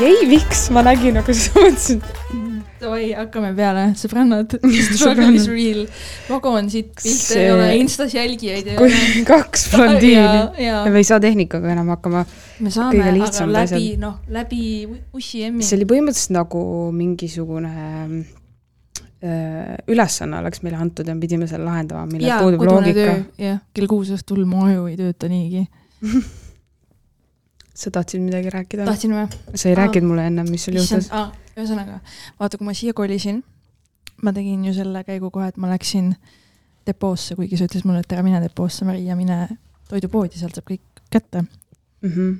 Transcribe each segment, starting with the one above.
ei, miks, ma nägin, aga siis mõtlesin. Davai, hakkame peale, sõbrannad. Struggle is real. on siit, pilte see... ei ole, Instas jälgijaid ei ole. kaks blondiini. ja me ei saa tehnikaga enam hakkama. me saame, aga läbi, noh, läbi ussi emmi. see oli põhimõtteliselt nagu mingisugune äh, ülesanne oleks meile antud ja me pidime selle lahendama, millel puudub loogika. jah, kell kuus õhtul mu aju ei tööta niigi sa tahtsid midagi rääkida? tahtsin või? sa ei rääkinud mulle ennem, mis sul juhtus? ühesõnaga, vaata, kui ma siia kolisin, ma tegin ju selle käigu kohe, et ma läksin depoosse, kuigi sa ütlesid mulle, et ära mine depoosse, Maria, mine toidupoodi, sealt saab kõik kätte mm. -hmm.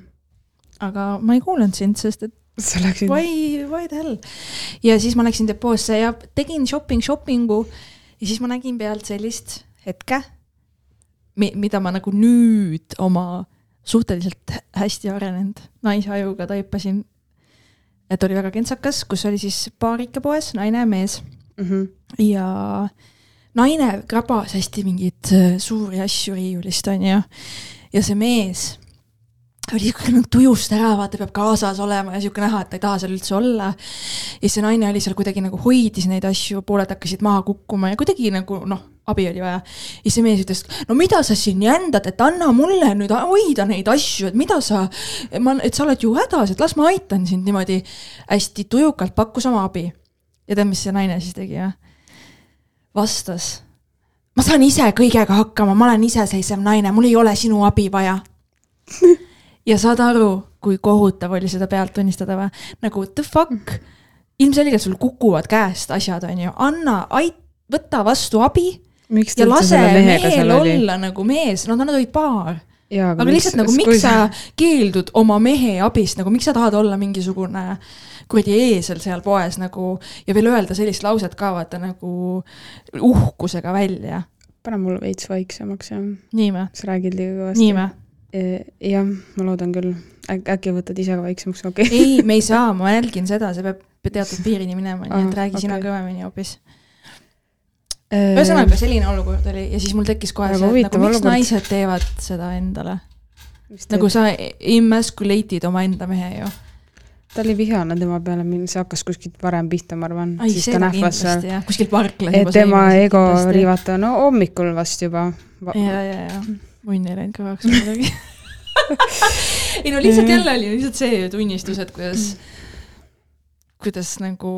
aga ma ei kuulanud sind, sest et sa läksid? Why, why the hell? ja siis ma läksin depoosse ja tegin shopping shopping'u ja siis ma nägin pealt sellist hetke, mida ma nagu nüüd oma suhteliselt hästi arenenud naise ajuga taipasin, et oli väga kentsakas, kus oli siis paarike poes, naine ja mees mm. -hmm. ja naine krabas hästi mingeid äh, suuri asju riiulist, onju. ja see mees oli siuke nagu tujust ära, vaata, peab kaasas olema ja siuke näha, et ta ei taha seal üldse olla. ja see naine oli seal kuidagi nagu hoidis neid asju, pooled hakkasid maha kukkuma ja kuidagi nagu noh abi oli vaja. ja see mees ütles, no mida sa siin jändad, et anna mulle nüüd hoida neid asju, et mida sa, ma, et sa oled ju hädas, et las ma aitan sind niimoodi. hästi tujukalt pakkus oma abi. ja tead, mis see naine siis tegi, jah? vastas. ma saan ise kõigega hakkama, ma olen iseseisev naine, mul ei ole sinu abi vaja ja saad aru, kui kohutav oli seda pealt tunnistada või? nagu the fuck, ilmselgelt sul kukuvad käest asjad, on ju, anna, ait-, võta vastu abi ja lase mehel olla nagu mees, no nad olid paar. aga miks, lihtsalt nagu, miks sa keeldud oma mehe abist, nagu miks sa tahad olla mingisugune kuradi eesel seal poes nagu ja veel öelda sellist lauset ka vaata nagu uhkusega välja. pane mul veits vaiksemaks ja. nii või? sa räägid liiga kõvasti. nii või? E, jah, ma loodan küll. äkki võtad ise ka vaiksemaks, okei okay. ei, me ei saa, ma jälgin seda, see peab teatud piirini minema, nii et räägi okay. sina kõvemini hoopis ühesõnaga, selline olukord oli ja siis mul tekkis kohe see, et nagu miks olukord. naised teevad seda endale. nagu sa emasculate'id omaenda mehe ju. ta oli vihane tema peale, see hakkas kuskilt varem pihta, ma arvan. kuskilt parklas. et tema ego riivata, no hommikul vast juba. ja, ja, ja munn ei läinud kõvaks muidugi ei no lihtsalt jälle oli lihtsalt see tunnistus, et kuidas, kuidas nagu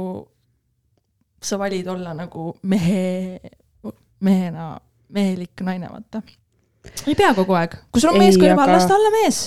sa valid olla nagu mehe, mehena, mehelik naine, vaata. ei pea kogu aeg, kui sul on mees kõrval aga..., las ta olla mees.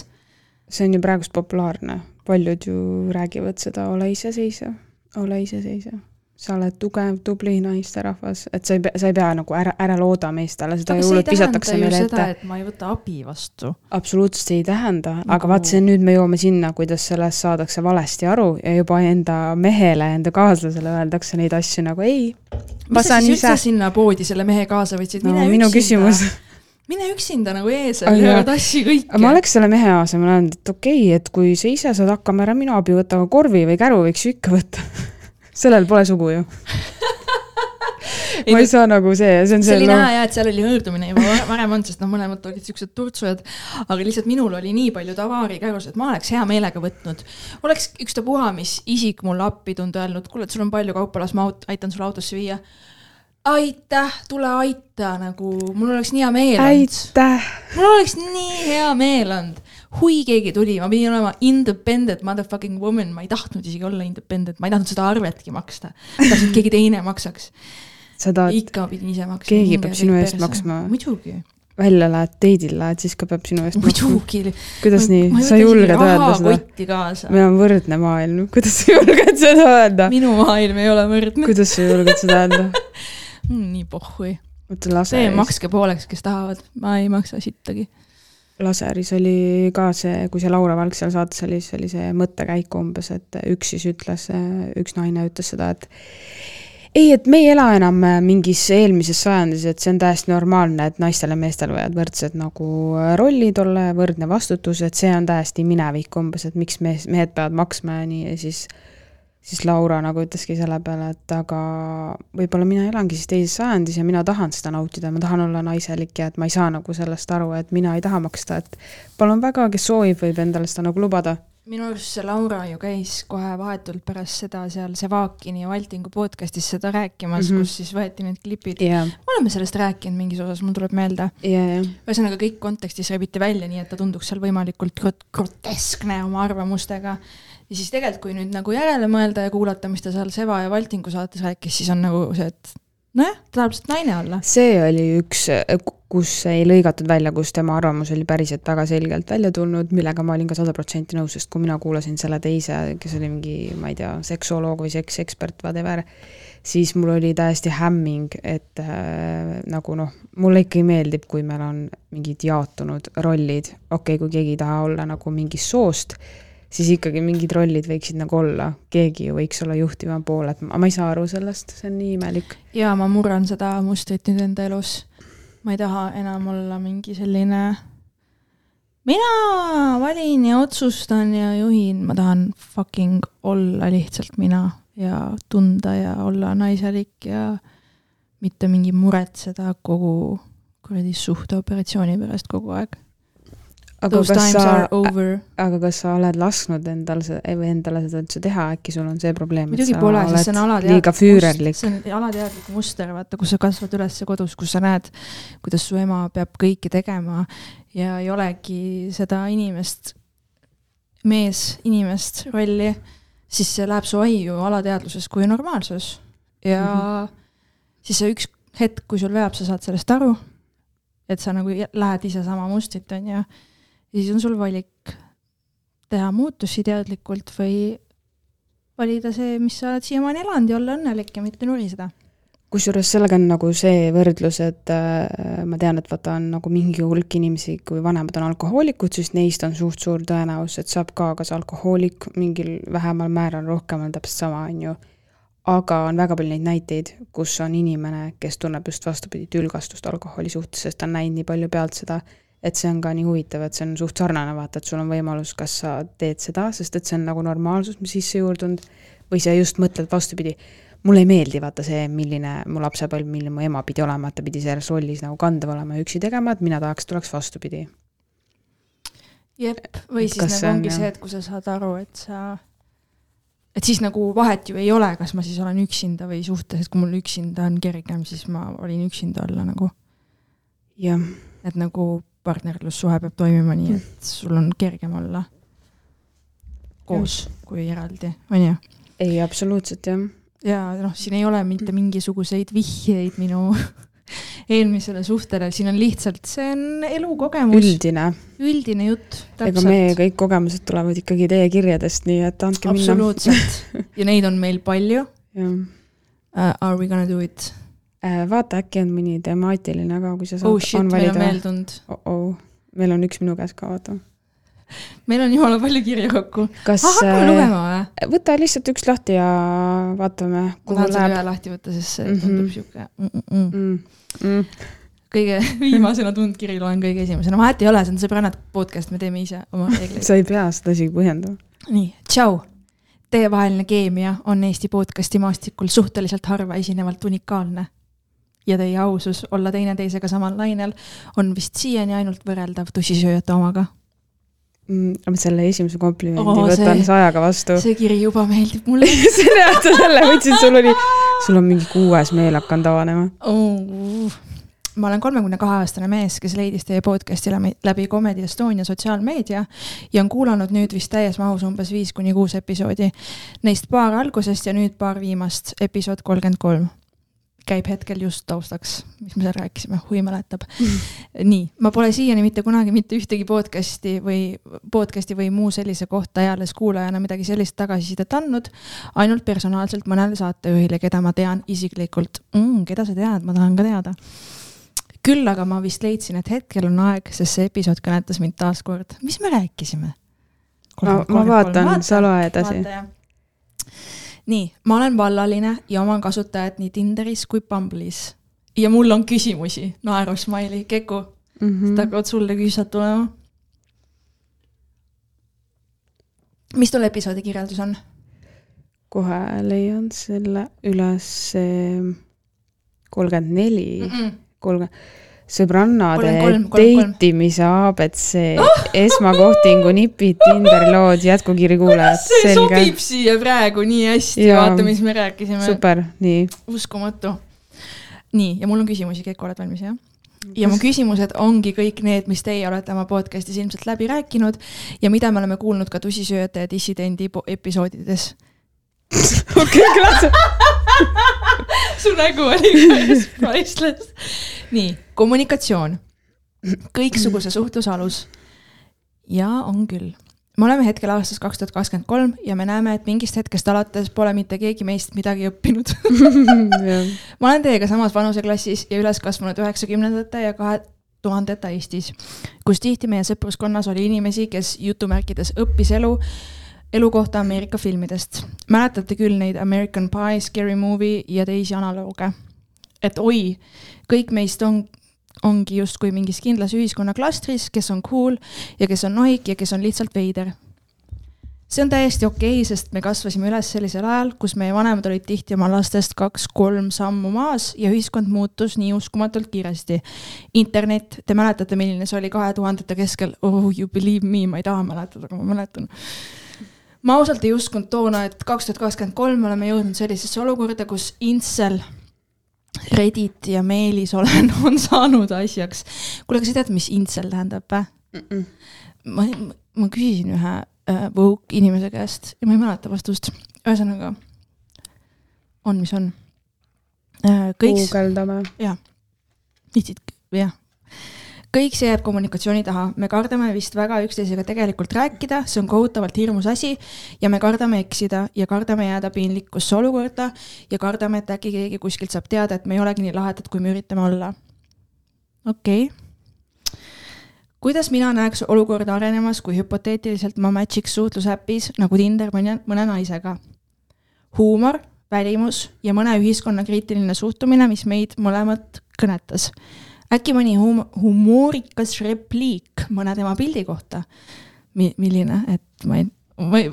see on ju praegust populaarne, paljud ju räägivad seda, ole iseseisev, ole iseseisev sa oled tugev, tubli naisterahvas, et sa ei pea, sa ei pea nagu ära, ära looda meestele, seda ju hullult visatakse meile ette. et ma ei võta abi vastu. absoluutselt ei tähenda nagu..., aga vaat see nüüd me jõuame sinna, kuidas sellest saadakse valesti aru ja juba enda mehele, enda kaaslasele öeldakse neid asju nagu ei. mis sa siis üldse sinna poodi selle mehe kaasa võtsid, mine no, üksinda mine üksinda nagu eesel ja tassi kõike. ma oleks selle mehe asemel öelnud, et okei okay,, et kui sa ise saad hakkama, ära minu abi võta, aga korvi või käru võiks ju ikka võtta sellel pole sugu ju ma ei saa nagu see, see on see. see oli näha jah, et seal oli hõõrdumine juba varem olnud, sest noh, mõlemad olid siuksed turtsujad. aga lihtsalt minul oli nii palju tavaari käigus, et ma oleks hea meelega võtnud. oleks ükstapuha, mis isik mulle appi tulnud, öelnud, kuule, et sul on palju kaupa, las ma aut aitan sulle autosse viia. aitäh, tule aita nagu, mul oleks nii hea meel olnud. mul oleks nii hea meel olnud hui keegi tuli, ma pidin olema independent motherfucking woman, ma ei tahtnud isegi olla independent, ma ei tahtnud seda arvetki maksta. tahtsin, et keegi teine maksaks. Ikka pidin ise maksma. keegi peab sinu eest maksma. muidugi välja lähed, teidil lähed, siis ka peab sinu eest muidugi. kuidas ma, nii, sa julged öelda seda? meil on võrdne maailm, kuidas sa julged seda öelda? minu maailm ei ole võrdne. kuidas sa julged seda öelda mm, nii pohhui. see makske pooleks, kes tahavad, ma ei maksa sittagi laseris oli ka see, kui see Laura Valk seal saates oli, siis oli see mõttekäik umbes, et üks siis ütles, üks naine ütles seda, et ei, et me ei ela enam mingis eelmises sajandis, et see on täiesti normaalne, et naistel ja meestel võivad võrdsed nagu rollid olla ja võrdne vastutus, et see on täiesti minevik umbes, et miks mees, mehed peavad maksma ja nii ja siis siis Laura nagu ütleski selle peale, et aga võib-olla mina elangi siis teises sajandis ja mina tahan seda nautida, ma tahan olla naiselik ja et ma ei saa nagu sellest aru, et mina ei taha maksta, et palun väga, kes soovib, võib endale seda nagu lubada. minu arust see Laura ju käis kohe vahetult pärast seda seal Sevakini ja Valtingu podcast'is seda rääkimas mm. -hmm. kus siis võeti need klipid. me oleme sellest rääkinud mingis osas, mul tuleb meelde. ja, ja ühesõnaga kõik kontekstis rebiti välja, nii et ta tunduks seal võimalikult grot- groteskne oma arvamustega. Ja siis tegelikult, kui nüüd nagu järele mõelda ja kuulata, mis ta seal Seva ja Valtingu saates rääkis, siis on nagu see, et nojah, ta tahab lihtsalt naine olla. see oli üks, kus ei lõigatud välja, kus tema arvamus oli päriselt väga selgelt välja tulnud, millega ma olin ka sada protsenti nõus, sest kui mina kuulasin selle teise, kes oli mingi, ma ei tea, seksuoloog või seksekspert, whatever, siis mul oli täiesti hämming, et äh, nagu noh, mulle ikka meeldib, kui meil on mingid jaotunud rollid, okei okay,, kui keegi ei taha olla nagu mingist soost, siis ikkagi mingid rollid võiksid nagu olla, keegi ju võiks olla juhtiva pool, et ma, ma ei saa aru sellest, see on nii imelik ja ma murran seda mustrit nüüd enda elus. ma ei taha enam olla mingi selline mina valin ja otsustan ja juhin, ma tahan fucking olla lihtsalt mina ja tunda ja olla naiselik ja mitte mingi muretseda kogu kuradi suhteoperatsiooni pärast kogu aeg. Aga Those kas times sa are, over. aga kas sa oled lasknud endal või endale seda üldse teha, äkki sul on see probleem, muidugi pole, sest see on alateadlik see on alateadlik muster, vaata, kus sa kasvad üles kodus, kus sa näed, kuidas su ema peab kõike tegema ja ei olegi seda inimest, mees inimest rolli, siis see läheb su aiu alateadvuses kui normaalsus ja mm. -hmm. siis see üks hetk, kui sul veab, sa saad sellest aru, et sa nagu lähed ise sama mustrit, on ju, ja siis on sul valik teha muutusi teadlikult või valida see, mis sa oled siiamaani elanud ja olla õnnelik ja mitte nuriseda. kusjuures sellega on nagu see võrdlus, et äh, ma tean, et vaata, on nagu mingi hulk inimesi, kui vanemad on alkohoolikud, siis neist on suht suur tõenäosus, et saab ka kas alkohoolik mingil vähemal määral, rohkemal täpselt sama, on ju. aga on väga palju neid näiteid, kus on inimene, kes tunneb just vastupidi tülgastust alkoholi suhtes, sest ta on näinud nii palju pealt seda, et see on ka nii huvitav, et see on suht sarnane, vaata, et sul on võimalus, kas sa teed seda, sest et see on nagu normaalsus, mis sisse juurdunud, või sa just mõtled vastupidi mulle ei meeldi vaata see, milline mu lapsepõlv, milline mu ema pidi olema, et ta pidi selles rollis nagu kandev olema ja üksi tegema, et mina tahaks, et oleks vastupidi. jep, või Et siis nagu on, ongi jah? see, et kui sa saad aru, et sa, et siis nagu vahet ju ei ole, kas ma siis olen üksinda või suhtes, et kui mul üksinda on kergem, siis ma valin üksinda olla nagu, jah, et nagu partnerlussuhe peab toimima nii, et sul on kergem olla koos kui eraldi, on ju. ei absoluutselt jah. ja noh, siin ei ole mitte mingisuguseid vihjeid minu eelmisele suhtele, siin on lihtsalt, see on elukogemus, üldine, üldine jutt, ega meie kõik kogemused tulevad ikkagi teie kirjadest, nii et andke minna. absoluutselt ja neid on meil palju uh,. Are we gonna do it? vaata, äkki on mõni temaatiline ka, kui sa saad, oh shit, meil on meeldunud. oh-oh, meil on üks minu käes ka, vaata. meil on jumala palju kirju kokku. kas ah, hakkame äh, lugema või? võta lihtsalt üks lahti ja vaatame, ma tahan selle ühe lahti võtta, sest see Mhm. tundub sihuke mm -mm -mm. mm.. Mm. kõige viimasena tulnud kiri loen kõige esimesena, vahet ei ole, see on sõbrannad podcast, me teeme ise oma reegleid. sa ei pea seda isegi põhjendama. nii, tšau. Teievaheline keemia on Eesti podcasti maastikul suhteliselt harva esinevalt unikaalne. Ja teie ausus olla teineteisega samal lainel on vist siiani ainult võrreldav tussisööjate omaga. mm,. selle esimese komplimendi oh, võtan sajaga vastu. see kiri juba meeldib mulle selle, selle võtsin, sul oli, sul on mingi kuues meel hakanud avanema. oh.. ma olen kolmekümne kahe aastane mees, kes leidis teie podcast'i läbi, läbi Comedy Estonia sotsiaalmeedia ja on kuulanud nüüd vist täies mahus umbes viis kuni kuus episoodi. Neist paar algusest ja nüüd paar viimast, episood kolmkümmend kolm käib hetkel just taustaks, mis me seal rääkisime, hui mäletab. nii, ma pole siiani mitte kunagi mitte ühtegi podcast'i või podcast'i või muu sellise kohta eales kuulajana midagi sellist tagasisidet andnud, ainult personaalselt mõnele saatejuhile, keda ma tean isiklikult mm,. keda sa tead, ma tahan ka teada. küll aga ma vist leidsin, et hetkel on aeg, sest see episood kõnetas mind taas kord, mis me rääkisime? ma, ma vaatan, sa loe edasi. nii, ma olen vallaline ja oman kasutajat nii Tinderis kui Bumble'is. ja mul on küsimusi, naerusmaili, Keku, Mhm. seda hakkavad sulle küsimused tulema. mis tol episoodi kirjeldus on? kohe leian selle üles, kolmkümmend neli, kolmkümmend, sõbrannade kolm. deitimise abc, esmakohtingu nipid, Tinder lood, jätkukiri kuulajad, see selge. sobib siia praegu nii hästi, vaata, mis me rääkisime. super, nii. uskumatu. nii, ja mul on küsimusi, Keiko, oled valmis, jah? ja mu küsimused ongi kõik need, mis teie olete oma podcast'is ilmselt läbi rääkinud ja mida me oleme kuulnud ka tussisööjate ja dissidendi episoodides. okei, klaas. su nägu oli priceless. nii, kommunikatsioon, kõiksuguse suhtluse alus. ja on küll. me oleme hetkel aastas kaks tuhat kakskümmend kolm ja me näeme, et mingist hetkest alates pole mitte keegi meist midagi õppinud. ma olen teiega samas vanuseklassis ja üles kasvanud üheksakümnendate ja kahe tuhandete Eestis, kus tihti meie sõpruskonnas oli inimesi, kes jutumärkides õppis elu, elukohta Ameerika filmidest. mäletate küll neid American Pie, Scary Movie ja teisi analooge. et oi, kõik meist on, ongi justkui mingis kindlas ühiskonnaklastris, kes on cool ja kes on nohik ja kes on lihtsalt veider see on täiesti okei okay,, sest me kasvasime üles sellisel ajal, kus meie vanemad olid tihti oma lastest kaks-kolm sammu maas ja ühiskond muutus nii uskumatult kiiresti. internet, te mäletate, milline see oli kahe tuhandete keskel? Oh you believe me, ma ei taha mäletada, aga ma mäletan. Ma ausalt ei uskunud toona, et kaks tuhat kakskümmend kolm oleme jõudnud sellisesse olukorda, kus Incel, Reddit ja Meelis olen, on saanud asjaks. kuule, kas sa tead, mis Incel tähendab või? ma, ma küsisin ühe äh, woke inimese käest ja ma ei mäleta vastust. ühesõnaga, on, mis on äh,. kõik, guugeldame. jah. Kõik see jääb kommunikatsiooni taha, me kardame vist väga üksteisega tegelikult rääkida, see on kohutavalt hirmus asi ja me kardame eksida ja kardame jääda piinlikkusse olukorda ja kardame, et äkki keegi kuskilt saab teada, et me ei olegi nii lahedad, kui me üritame olla. okei okay. kuidas mina näeks olukorda arenemas, kui hüpoteetiliselt ma match'iks suhtlusäpis nagu Tinder mõne, mõne naisega? huumor, välimus ja mõne ühiskonna kriitiline suhtumine, mis meid mõlemat kõnetas. Äkki mõni hum-, humoorikas repliik mõne tema pildi kohta Mi,. milline, et ma ei, ma ei.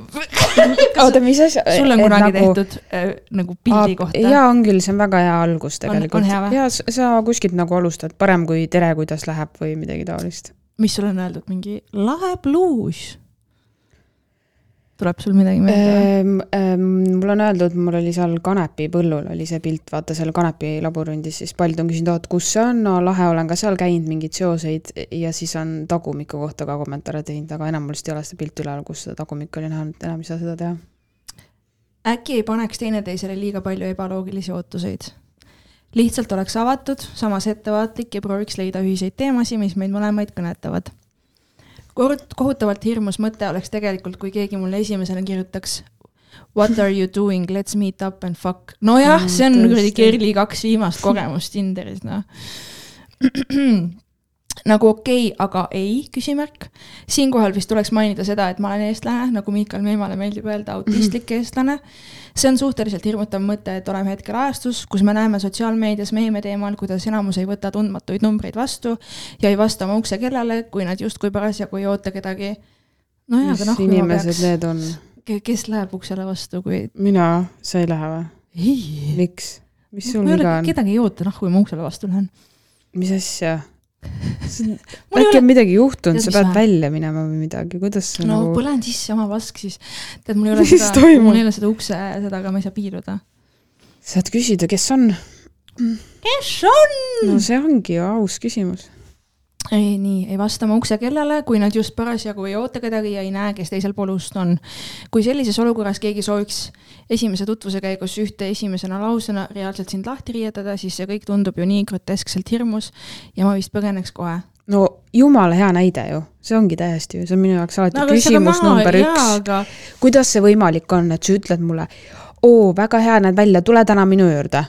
oota, mis asja? sul on kunagi nagu... tehtud äh, nagu pildi kohta? jaa, on küll, see on väga hea algus tegelikult on hea või? ja s- sa kuskilt nagu alustad, parem kui tere, kuidas läheb või midagi taolist. mis sulle on öeldud, mingi lahe bluus? Tuleb sul midagi meelde? Ehm, ehm, mul on öeldud, mul oli seal kanepipõllul oli see pilt, vaata seal kanepilabürindis, siis paljud on küsinud, oot, kus see on, no lahe, olen ka seal käinud, mingeid seoseid ja siis on tagumiku kohta ka kommentaare teinud, aga enam mul vist ei ole seda pilti üleval, kus seda tagumikku oli näha, enam ei saa seda teha. äkki ei paneks teineteisele liiga palju ebaloogilisi ootuseid? lihtsalt oleks avatud, samas ettevaatlik ja prooviks leida ühiseid teemasid, mis meid mõlemaid kõnetavad. Kohutavalt hirmus mõte oleks tegelikult, kui keegi mulle esimesena kirjutaks What are you doing, let's meet up and fuck. nojah, Mm, see on kuradi tõesti. Kerli kaks viimast kogemust Tinderis, noh. nagu okei okay,, aga ei, küsimärk siinkohal vist tuleks mainida seda, et ma olen eestlane, nagu Miikal Meemale meeldib öelda, autistlik eestlane. see on suhteliselt hirmutav mõte, et oleme hetkel ajastus, kus me näeme sotsiaalmeedias meeme teemal, kuidas enamus ei võta tundmatuid numbreid vastu ja ei vasta oma ukse kellale, kui nad justkui parasjagu ei oota kedagi. nojah, aga mis noh, ma inimesed need on? kes läheb uksele vastu, kui mina, sa ei lähe või? ei, miks? mis sul viga on? kedagi ei oota, noh, kui ma uksele vastu lähen. mis asja? Äkki ole- on midagi juhtunud, sa pead vähe? välja minema või midagi, kuidas sa no nagu, põlen sisse oma vask siis. tead, mul ei ole seda, mul ei ole seda ukse, seda ka ma ei saa piiluda. saad küsida, kes on? kes on? no see ongi ju aus küsimus. ei, nii, ei vasta oma ukse kellale, kui nad just parasjagu ei oota kedagi ja ei näe, kes teisel pool ust on. kui sellises olukorras keegi sooviks esimese tutvuse käigus ühte esimesena lausena reaalselt sind lahti riietada, siis see kõik tundub ju nii groteskselt hirmus ja ma vist põgeneks kohe. no jumala hea näide ju, see ongi täiesti ju, see on minu jaoks alati no, küsimus number üks. aga kuidas see võimalik on, et sa ütled mulle, oo, väga hea näed välja, tule täna minu juurde.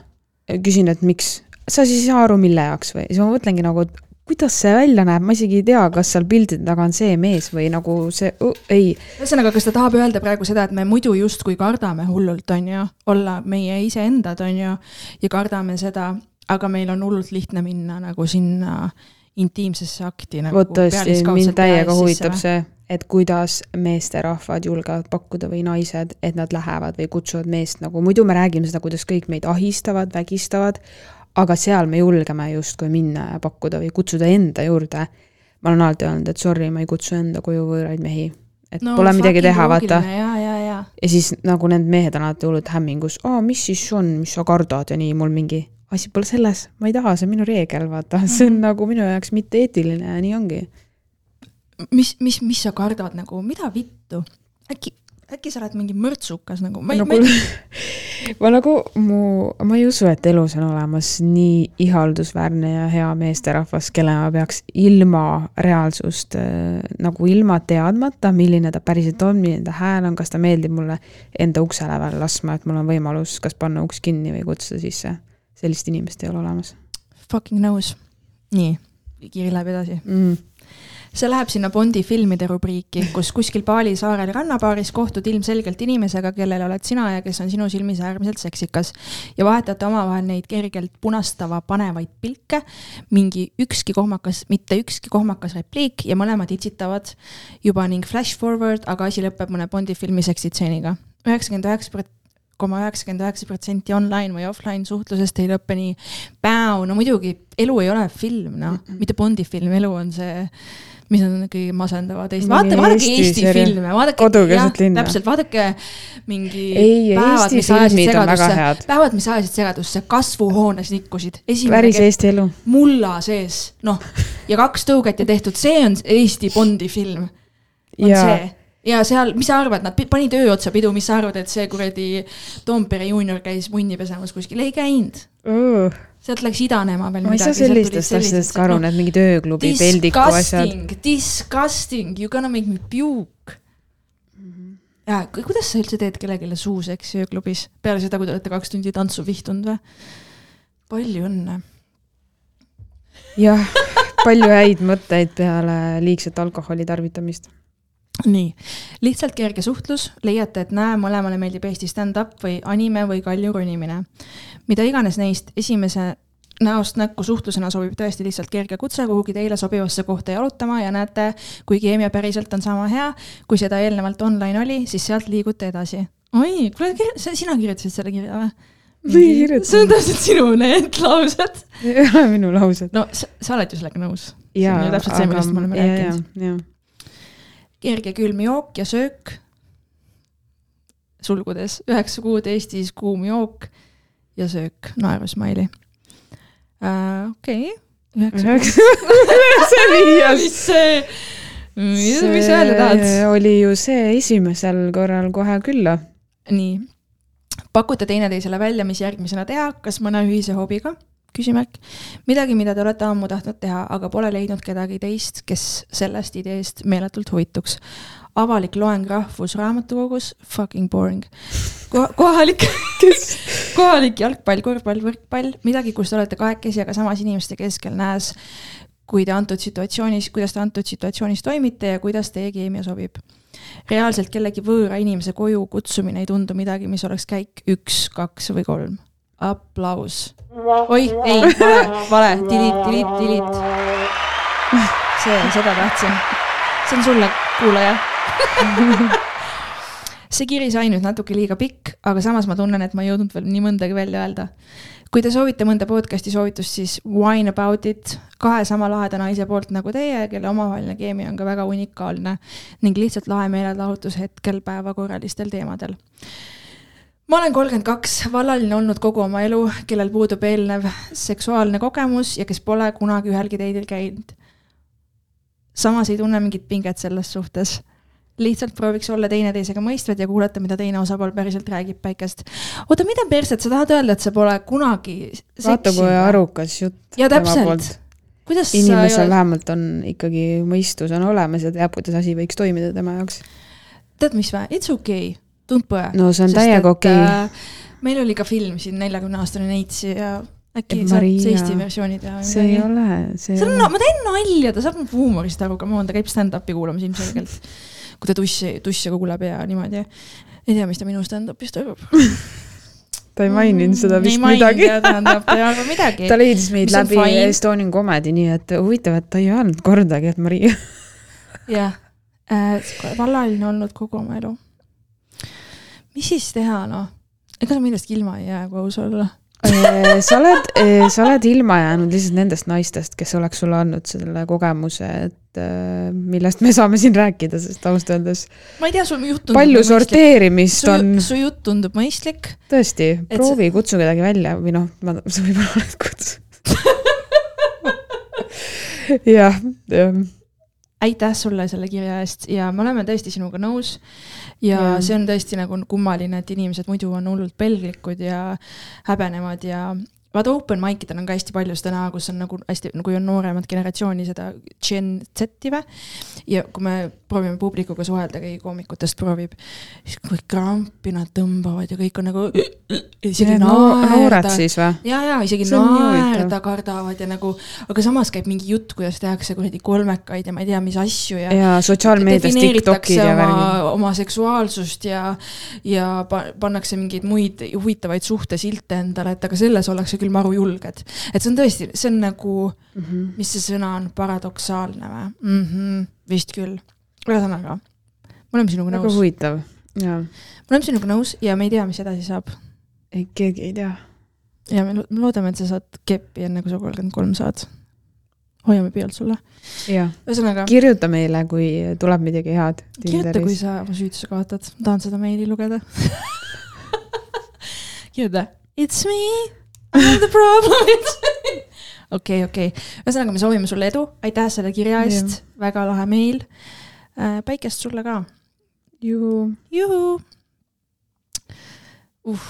küsin, et miks, sa siis ei saa aru, mille jaoks või, siis ma mõtlengi nagu, et kuidas see välja näeb, ma isegi ei tea, kas seal piltide taga on see mees või nagu see uh,, ei. ühesõnaga, kas ta tahab öelda praegu seda, et me muidu justkui kardame hullult, on ju, olla meie iseendad, on ju, ja kardame seda, aga meil on hullult lihtne minna nagu sinna intiimsesse akti nagu vot tõesti, mind täiega huvitab see, et kuidas meesterahvad julgevad pakkuda või naised, et nad lähevad või kutsuvad meest nagu, muidu me räägime seda, kuidas kõik meid ahistavad, vägistavad, aga seal me julgeme justkui minna ja pakkuda või kutsuda enda juurde. ma olen alati öelnud, et sorry, ma ei kutsu enda koju võõraid mehi. et no, pole midagi teha, vaata. ja, ja, ja. ja siis nagu need mehed on alati hullult hämmingus, aa, mis siis on, mis sa kardad ja nii, mul mingi, asi pole selles, ma ei taha, see on minu reegel, vaata, see on mm -hmm. nagu minu jaoks mitte eetiline ja nii ongi. mis, mis, mis sa kardad nagu, mida vittu? äkki, äkki sa oled mingi mõrtsukas nagu? ma, nagu, ma... ma nagu, mu, ma ei usu, et elus on olemas nii ihaldusväärne ja hea meesterahvas, kelle ma peaks ilma reaalsust äh, nagu ilma teadmata, milline ta päriselt on, milline ta hääl on, kas ta meeldib mulle enda ukse lävel laskma, et mul on võimalus kas panna uks kinni või kutsuda sisse. sellist inimest ei ole olemas. Fucking nõus. nii, kiri läheb edasi mm see läheb sinna Bondi filmide rubriiki, kus kuskil Bali saarel rannabaaris kohtud ilmselgelt inimesega, kellel oled sina ja kes on sinu silmis äärmiselt seksikas. ja vahetate omavahel neid kergelt punastava panevaid pilke, mingi ükski kohmakas, mitte ükski kohmakas repliik ja mõlemad itsitavad juba ning flash forward, aga asi lõpeb mõne Bondi filmi seksitseeniga. üheksakümmend üheksa koma üheksakümmend üheksa protsenti online või offline suhtlusest ei lõpe nii. no muidugi, elu ei ole film, noh, mitte Bondi film, elu on see mis on ikkagi masendavad Eesti, vaata, vaadake Eesti, Eesti filme, vaadake, jah, täpselt, vaadake mingi ei, päevad, mis ajasid segadusse, päevad, mis ajasid segadusse, kasvuhoones nikkusid. päris Eesti elu. mulla sees, noh, ja kaks tõuget ja tehtud, see on Eesti Bondi film. on ja. see. Ja seal, mis sa arvad, nad panid öö otsa pidu, mis sa arvad, et see kuradi Toompere juunior käis munni pesemas kuskil, ei käinud. Uh sealt läks idanema veel ma midagi. ma ei saa sellistest asjadest ka aru, need mingid ööklubi peldiku asjad. Disgusting, you gonna make me puke mm. -hmm. ja kuidas sa üldse teed kellelegi suuseksi ööklubis, peale seda, kui te olete kaks tundi tantsu vihtunud või? palju õnne. jah, palju häid mõtteid peale liigset alkoholi tarvitamist nii, lihtsalt kerge suhtlus, leiate, et näe, mõlemale meeldib Eesti stand-up või anime või kalju ronimine. mida iganes neist esimese näost näkku suhtlusena sobib tõesti lihtsalt kerge kutse kuhugi teile sobivasse kohta jalutama ja näete, kui keemia päriselt on sama hea, kui seda eelnevalt online oli, siis sealt liigute edasi. oi, kuule, sina kirjutasid selle kirja või? see on täpselt sinu need laused. ei ole minu laused. no sa, sa oled ju sellega nõus. see on ju täpselt see, millest me oleme rääkinud kerge külm jook ja söök, sulgudes üheksa kuud Eestis kuum jook ja söök, naerusmaili uh,. Okei okay., üheksa see viies. mis see, mis, mis öelda tahad? oli ju see esimesel korral kohe külla. nii, pakute teineteisele välja, mis järgmisena teha, kas mõne ühise hobiga küsimärk. midagi, mida te olete ammu tahtnud teha, aga pole leidnud kedagi teist, kes sellest ideest meeletult huvituks. Avalik loeng Rahvusraamatukogus, fucking boring Ko. kohalik kohalik jalgpall, korvpall, võrkpall, midagi, kus te olete kahekesi, aga samas inimeste keskel näes, kui te antud situatsioonis, kuidas te antud situatsioonis toimite ja kuidas teie keemia sobib reaalselt kellegi võõra inimese koju kutsumine ei tundu midagi, mis oleks käik üks, kaks või kolm aplaus. oih, ei, vale, vale, delete, delete, delete. see, seda tahtsin. see on sulle, kuulaja see kiri sai nüüd natuke liiga pikk, aga samas ma tunnen, et ma ei jõudnud veel nii mõndagi välja öelda. kui te soovite mõnda podcast'i soovitust, siis Wine About It kahe sama laheda naise poolt nagu teie, kelle omavaheline keemia on ka väga unikaalne ning lihtsalt lahe meelelahutus hetkel päevakorralistel teemadel ma olen kolmkümmend kaks, vallaline olnud kogu oma elu, kellel puudub eelnev seksuaalne kogemus ja kes pole kunagi ühelgi teidil käinud. samas ei tunne mingit pinget selles suhtes. Lihtsalt prooviks olla teineteisega mõistvad ja kuulata, mida teine osapool päriselt räägib päikest. oota, mida perset, sa tahad öelda, et sa pole kunagi vaata, kui arukas jutt. ja täpselt kuidas inimesel ole... vähemalt on ikkagi mõistus on olemas ja teab, kuidas asi võiks toimida tema jaoks. tead, mis vä, it's okei okay Tumpõe. no see on täiega okei okay.. Äh, meil oli ka film siin Neljakümne aastane neits ja äkki saab see Eesti versiooni teha? see ei ole, see ei ole. ma teen nalja, ta saab huumorist aru, come on, ta käib stand-up'i kuulamas ilmselgelt. Kui ta tussi, tusse kuulab ja niimoodi. ei tea, mis ta minu stand-up'ist arvab ta ei maininud seda vist ei midagi. midagi. ta leidis meid mis läbi Estonian Comedy, nii et huvitav, et ta ei öelnud kordagi, et Maria. jah äh,, vallaline olnud kogu oma elu mis siis teha, noh? ega sa millestki ilma ei jää, kui aus olla. sa oled, sa oled ilma jäänud lihtsalt nendest naistest, kes oleks sulle andnud selle kogemuse, et äh, millest me saame siin rääkida, sest ausalt öeldes ma ei tea, sul jutt tundub palju sorteerimist su, on, su jutt tundub mõistlik. tõesti, proovi, kutsu kedagi välja või noh, ma, sa võib-olla oled kutsunud. jah, jah, aitäh sulle selle kirja eest ja me oleme tõesti sinuga nõus. ja Jaa. see on tõesti nagu kummaline, et inimesed muidu on hullult pelglikud ja häbenevad ja vaata open mic idel on ka hästi palju seda näha, kus on nagu hästi, kui on nooremat generatsiooni, seda Gen Z-i või. ja kui me proovime publikuga suhelda, keegi koomikutest proovib, siis kui krampi nad tõmbavad ja kõik on nagu. noored siis või? ja, ja isegi naerda kardavad ja nagu, aga samas käib mingi jutt, kuidas tehakse kuradi kolmekaid ja ma ei tea, mis asju ja. ja sotsiaalmeedias TikTokid ja värgid., oma seksuaalsust ja, ja pa- pannakse mingeid muid huvitavaid suhtesilte endale, et aga selles ollakse küll maru julged. et see on tõesti, see on nagu, Mhm. mis see sõna on, paradoksaalne või mm? -hmm, vist küll. ühesõnaga, me oleme sinuga väga nõus, huvitav, jaa. me oleme sinuga nõus ja me ei tea, mis edasi saab. ei, keegi ei tea. ja me lo- me loodame, et sa saad keppi enne, kui sa kolmkümmend kolm saad. hoiame pealt sulle. ühesõnaga, kirjuta meile, kui tuleb midagi head kirjuta, kui sa oma süütuse kaotad, ma tahan seda meili lugeda. kirjuta, it's me, the problem, okei, okei, ühesõnaga me soovime sulle edu, aitäh selle kirja eest, väga lahe meil. päikest sulle ka, juhu. juhuu. uh,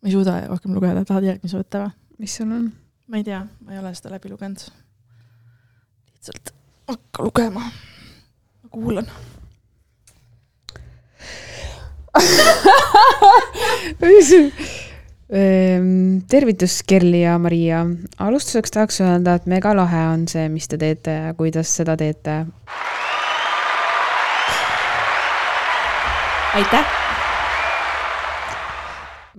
ma ei suuda rohkem lugeda, tahad järgmise võtta või? mis sul on? ma ei tea, ma ei ole seda läbi lugenud. lihtsalt hakka lugema. ma kuulan. Ehm, tervitus, Kerli ja Maria. alustuseks tahaks öelda, et mega lahe on see, mis te teete ja kuidas seda teete. aitäh.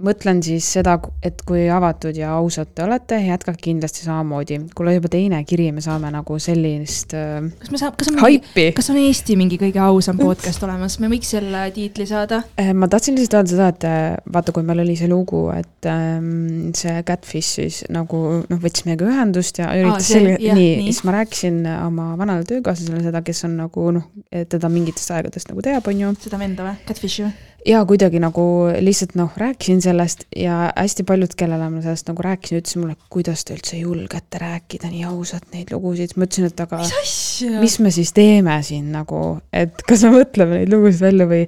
Mõtlen siis seda, et kui avatud ja ausad te olete, jätkake kindlasti samamoodi. kuule, juba teine kiri, me saame nagu sellist äh, kas me saab, kas on mingi, kas on Eesti mingi kõige ausam podcast olemas, me võiks selle tiitli saada. Eh, ma tahtsin lihtsalt öelda seda, et eh, vaata, kui meil oli see lugu, et ähm, see Catfish siis nagu noh, võttis meiega ühendust ja üritas see- selge, nii. nii., siis ma rääkisin oma vanale töökaaslasele seda, kes on nagu noh, teda mingitest aegadest nagu teab, on ju. seda venda või? Catfishi või? Ja kuidagi nagu lihtsalt noh, rääkisin sellest ja hästi paljud, kellele ma sellest nagu rääkisin, ütlesid mulle, kuidas te üldse julgete rääkida nii ausalt neid lugusid, ma ütlesin, et aga mis mis me siis teeme siin nagu, et kas me mõtleme neid lugusid välja või.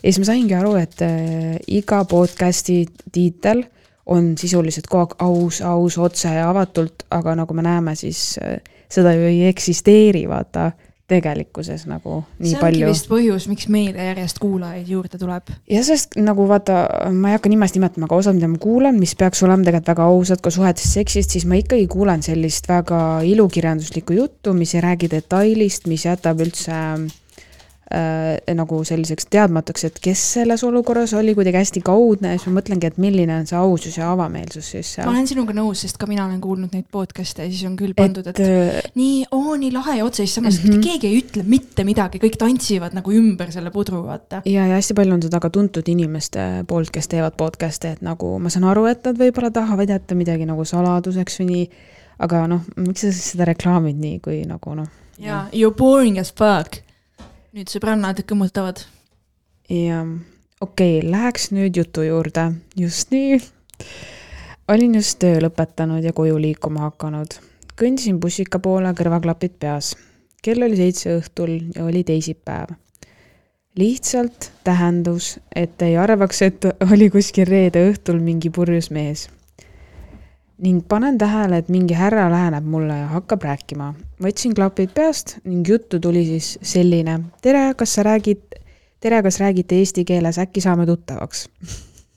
ja siis ma saingi aru, et äh, iga podcast'i tiitel on sisuliselt kogu aeg aus, aus, otse ja avatult, aga nagu me näeme, siis äh, seda ju ei eksisteeri, vaata tegelikkuses nagu nii see ongi palju. vist põhjus, miks meile järjest kuulajaid juurde tuleb. ja sest nagu vaata, ma ei hakka nimest nimetama, aga osad, mida ma kuulan, mis peaks olema tegelikult väga ausad ka suhetes seksist, siis ma ikkagi kuulen sellist väga ilukirjanduslikku juttu, mis ei räägi detailist, mis jätab üldse äh, nagu selliseks teadmatuks, et kes selles olukorras oli kuidagi hästi kaudne ja siis ma mõtlengi, et milline on see ausus ja avameelsus siis ma seal. olen sinuga nõus, sest ka mina olen kuulnud neid podcast'e ja siis on küll pandud, et äh, nii, oo nii lahe ja otse, siis samas mm -hmm. keegi ei ütle mitte midagi, kõik tantsivad nagu ümber selle pudru, vaata. ja, ja hästi palju on seda ka tuntud inimeste poolt, kes teevad podcast'e, et nagu ma saan aru, et nad võib-olla tahavad jätta midagi nagu saladuseks või nii, aga noh, miks sa siis seda reklaamid nii, kui nagu noh. jaa, you are boring as fuck. Nüüd sõbrannad kõmmutavad. ja okei okay,, läheks nüüd jutu juurde, just nii. olin just töö lõpetanud ja koju liikuma hakanud. kõndisin bussika poole, kõrvaklapid peas. kell oli seitse õhtul ja oli teisipäev. lihtsalt tähendus, et ei arvaks, et oli kuskil reede õhtul mingi purjus mees. Ning panen tähele, et mingi härra läheneb mulle ja hakkab rääkima. võtsin klapid peast ning juttu tuli siis selline. tere, kas sa räägid tere, kas räägite eesti keeles, äkki saame tuttavaks?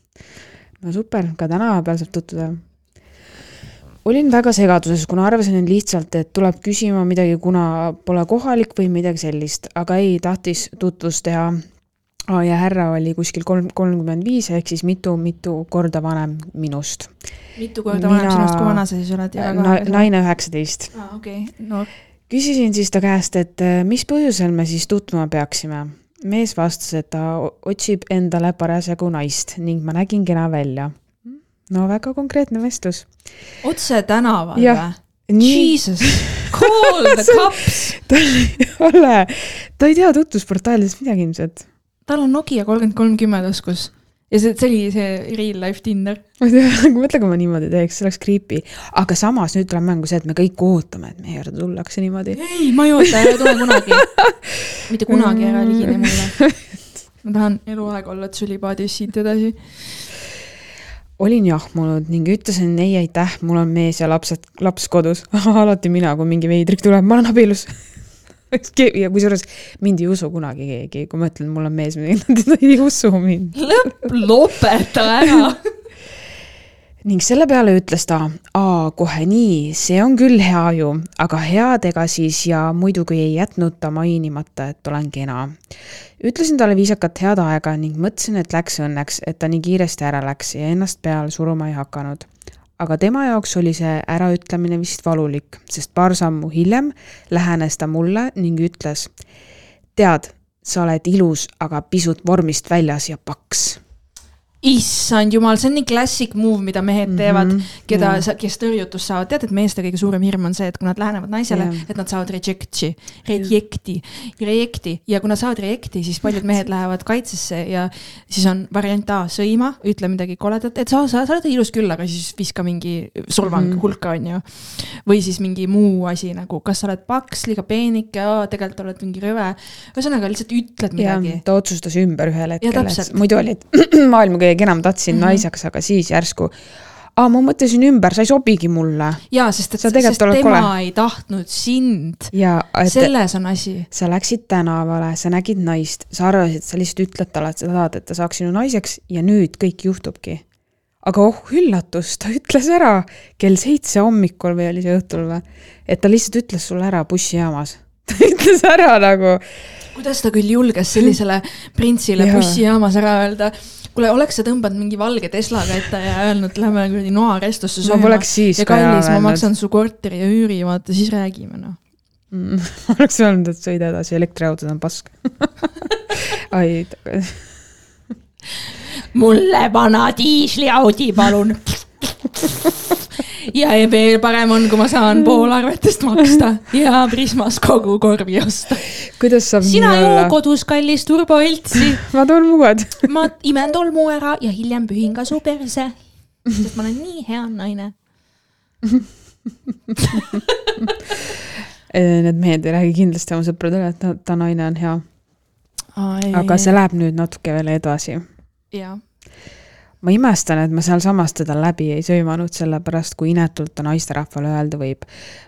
no super, ka tänapäeval saab tutvuda. olin väga segaduses, kuna arvasin lihtsalt, et tuleb küsima midagi, kuna pole kohalik või midagi sellist, aga ei, tahtis tutvust teha. Ja härra oli kuskil kolm, kolmkümmend viis ehk siis mitu-mitu korda vanem minust. mitu korda vanem Mina- sinust, kui vana sa siis oled? naine üheksateist. aa, okei, no küsisin siis ta käest, et eh, mis põhjusel me siis tutvuma peaksime. mees vastas, et ta otsib endale parasjagu naist ning ma nägin kena välja. no väga konkreetne vestlus. otse tänaval või? Jesus, call the cops. tal ei ole, ta ei tea tutvusportaalidest midagi ilmselt. Tal on Nokia kolmkümmend kolm kümme taskus ja see, see oli see real life Tinder. mõtle, kui ma niimoodi teeks, see oleks creepy. aga samas nüüd tuleb mängu see, et me kõik ootame, et meie juurde tullakse niimoodi. ei, ma ei oota, ära tule kunagi. mitte kunagi ära ligine mulle. ma tahan eluaeg olla tšülipaadis siit edasi. olin jahmunud ning ütlesin ei aitäh, mul on mees ja lapsed, laps kodus. alati mina, kui mingi veidrik tuleb, ma olen abielus ja kusjuures mind ei usu kunagi keegi, kui ma ütlen, mul on mees, nad ei usu mind. lõpp, lopeta ära. ning selle peale ütles ta, aa, kohe nii, see on küll hea ju, aga headega siis ja muidugi ei jätnud ta mainimata, et olen kena. ütlesin talle viisakalt head aega ning mõtlesin, et läks õnneks, et ta nii kiiresti ära läks ja ennast peale suruma ei hakanud aga tema jaoks oli see äraütlemine vist valulik, sest paar sammu hiljem lähenes ta mulle ning ütles. tead, sa oled ilus, aga pisut vormist väljas ja paks issand jumal, see on nii classic move, mida mehed teevad mm, -hmm, keda yeah., kes tõrjutust saavad, tead, et meeste kõige suurem hirm on see, et kui nad lähenevad naisele yeah., et nad saavad reject'i, reject'i, reject'i ja kui nad saavad reject'i, siis paljud mehed lähevad kaitsesse ja siis on variant A, sõima, ütle midagi koledat, et sa, sa, sa oled ilus küll, aga siis viska mingi solvang mm Mhm. -hmm. hulka, on ju. või siis mingi muu asi nagu, kas sa oled paks, liiga peenike, tegelikult oled mingi rõve. ühesõnaga lihtsalt ütled midagi. ta otsustas ümber ühel hetkel, muidu olid maailma kõige kenam, tahtsin mm. -hmm. naiseks, aga siis järsku. aa, ma mõtlesin ümber, sa ei sobigi mulle. jaa, sest et, Sa sest tema kole. ei tahtnud sind. selles on asi. sa läksid tänavale, sa nägid naist, sa arvasid, sa lihtsalt ütled talle, et sa tahad, et ta saaks sinu naiseks ja nüüd kõik juhtubki. aga oh üllatust, ta ütles ära kell seitse hommikul või oli see õhtul või, et ta lihtsalt ütles sulle ära bussijaamas. ta ütles ära nagu kuidas ta küll julges sellisele printsile Jaa. bussijaamas ära öelda. Kuule, oleks sa tõmbanud mingi valge Teslaga ette ja öelnud, lähme kuradi noarestosse ma poleks siis ja ka kallis, ma maksan su korteri ja üüri, vaata siis räägime noh. Mm, ma oleks öelnud, et sõida edasi, elektriautod on pask ai, mulle vana diisliaudi, palun. ja veel parem on, kui ma saan pool arvetest maksta ja Prismas kogu korvi osta. kuidas saab sina nii olla? kodus kallist turboõltsi ma toon muud. ma imen tolmu ära ja hiljem pühin ka su perse. sest ma olen nii hea naine. Need mehed ei räägi kindlasti oma sõpradele, et ta, ta naine on hea, aga see läheb nüüd natuke veel edasi. jah, ma imestan, et ma sealsamas teda läbi ei söömanud, sellepärast kui inetult ta naisterahvale öelda võib.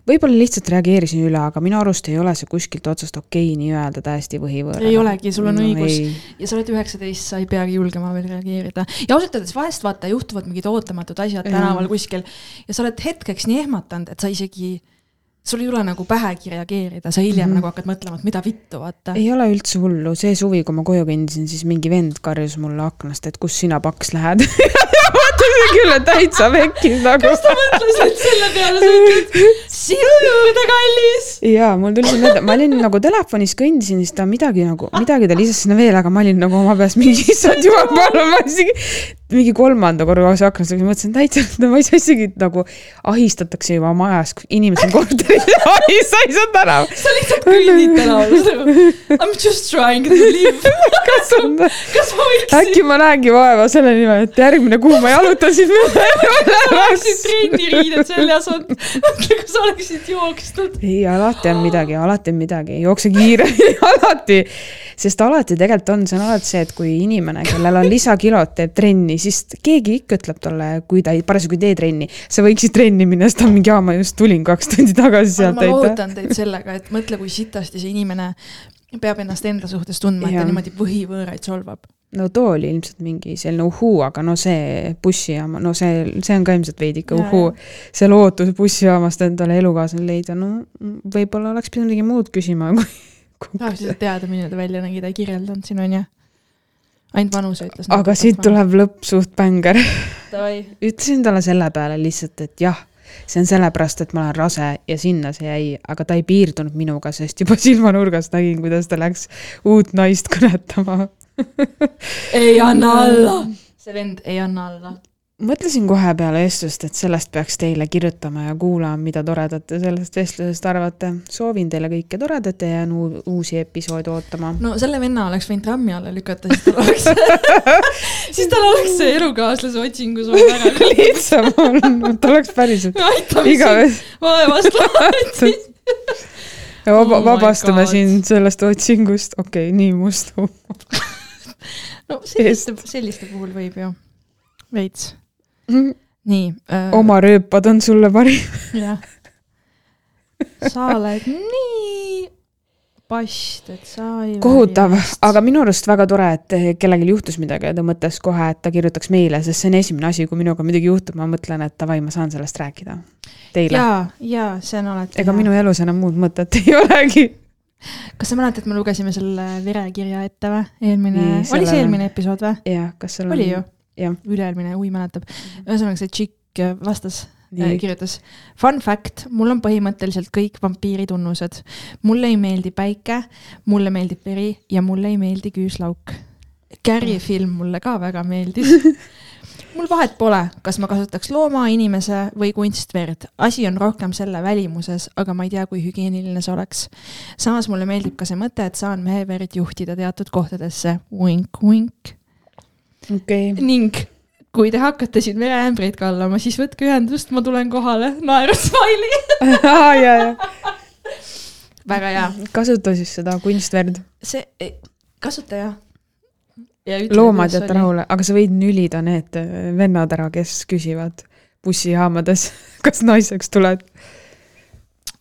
võib-olla lihtsalt reageerisin üle, aga minu arust ei ole see kuskilt otsast okei nii öelda täiesti võhivõõrale. Ei olegi, sul on õigus. ei. ja sa oled üheksateist, sa ei peagi julgema veel reageerida. ja ausalt öeldes vahest vaata juhtuvad mingid ootamatud asjad tänaval kuskil ja sa oled hetkeks nii ehmatanud, et sa isegi, sul ei tule nagu pähegi reageerida, sa hiljem mm. -hmm. nagu hakkad mõtlema, et mida vittu, vaata. ei ole üldse hullu, see suvi, kui ma koju kõndisin, siis mingi vend karjus mulle aknast, et kus sina paks lähed. mõtlesin küll, et täitsa pekkis nagu. kas ta mõtles, et selle peale sa ütled sinu juurde, kallis? jaa, mul tuli see meelde, ma olin nagu telefonis kõndisin, siis ta midagi nagu, midagi ta lisas sinna veel, aga ma olin nagu oma peas mingi, issand jumal, palun, ma isegi mingi kolmanda korra see aknast, mõtlesin täitsa, et no ma ei saa isegi nagu ahistatakse juba majas, inimesed on korteris ja ahistaisad ära. sa lihtsalt kõnnid tänaval. I m just trying to live. kas on, kas ma võiksin, äkki ma näengi vaeva selle nimel, et järgmine kuu ma jalutasin oleksid trenniriided seljas olnud, mõtle, kui sa oleksid jooksnud. ei, alati on midagi, alati on midagi, jookse kiiremini, alati. sest alati tegelikult on, see on alati see, et kui inimene, kellel on lisakilod, teeb trenni, siis keegi ikka ütleb talle, kui ta ei, parasjagu ei tee trenni, sa võiksid trenni minna, siis ta on mingi, aa, ma just tulin kaks tundi tagasi sealt, ma lohutan teid sellega, et mõtle, kui sitasti see inimene peab ennast enda suhtes tundma, et ta niimoodi põhivõõraid solvab. no too oli ilmselt mingi selline uhuu, aga no see bussijaama, no see, see on ka ilmselt veidike Jaa, uhuu. see lootus bussijaamast endale elukaaslane leida, no võib-olla oleks pidanud midagi muud küsima, kui tahaks lihtsalt teada, milline ta välja nägi, ta ei kirjeldanud siin, onju. Ainult vanuse ütles. aga siit. tuleb lõpp suht bängar. Ütlesin talle selle peale lihtsalt, et jah, see on sellepärast, et ma olen rase ja sinna see jäi, aga ta ei piirdunud minuga, sest juba silmanurgast nägin, kuidas ta läks uut naist kõnetama. ei anna alla. see vend ei anna alla. Mõtlesin kohe peale vestlust, et sellest peaks teile kirjutama ja kuulama, mida toredat te sellest vestlusest arvate. soovin teile kõike toredat ja jään uu- uusi episoode ootama. no selle venna oleks võinud trammi alla lükata, siis tal oleks siis tal oleks see elukaaslase otsingus olnud väga lihtsam on, ta oleks päriselt igavesti vaevast lahti. ja vaba, Oh vabastame sind sellest otsingust, okei okay,, nii must huumor. no selliste, selliste puhul võib ju, veits. Nii äh,. oma rööpad on sulle parim. jah. sa oled nii past, et sa ei. kohutav, aga minu arust väga tore, et kellelgi juhtus midagi ja ta mõtles kohe, et ta kirjutaks meile, sest see on esimene asi, kui minuga midagi juhtub, ma mõtlen, et davai, ma saan sellest rääkida. Teile. ja, ja see on alati. ega minu elus enam muud mõtet ei olegi. kas sa mäletad, me lugesime selle verekirja ette või? eelmine oli see eelmine episood või? jah, kas seal on? oli ju, üle-eelmine, ui mäletab. ühesõnaga see tšikk vastas, nii. kirjutas. Fun fact, mul on põhimõtteliselt kõik vampiiri tunnused. mulle ei meeldi päike, mulle meeldib veri ja mulle ei meeldi küüslauk. Carrie film mulle ka väga meeldis. mul vahet pole, kas ma kasutaks looma, inimese või kunstverd. asi on rohkem selle välimuses, aga ma ei tea, kui hügieeniline see oleks. samas mulle meeldib ka see mõte, et saan meheverd juhtida teatud kohtadesse. Vink-vink. okei, ning kui te hakkate siin vereämbreid kallama, siis võtke ühendust, ma tulen kohale, naerusmaili. ja, ja, väga hea, kasuta siis seda kunstverd. see, kasuta jah. loomad jäta. rahule, aga sa võid nülida need vennad ära, kes küsivad bussijaamades, kas naiseks tuled.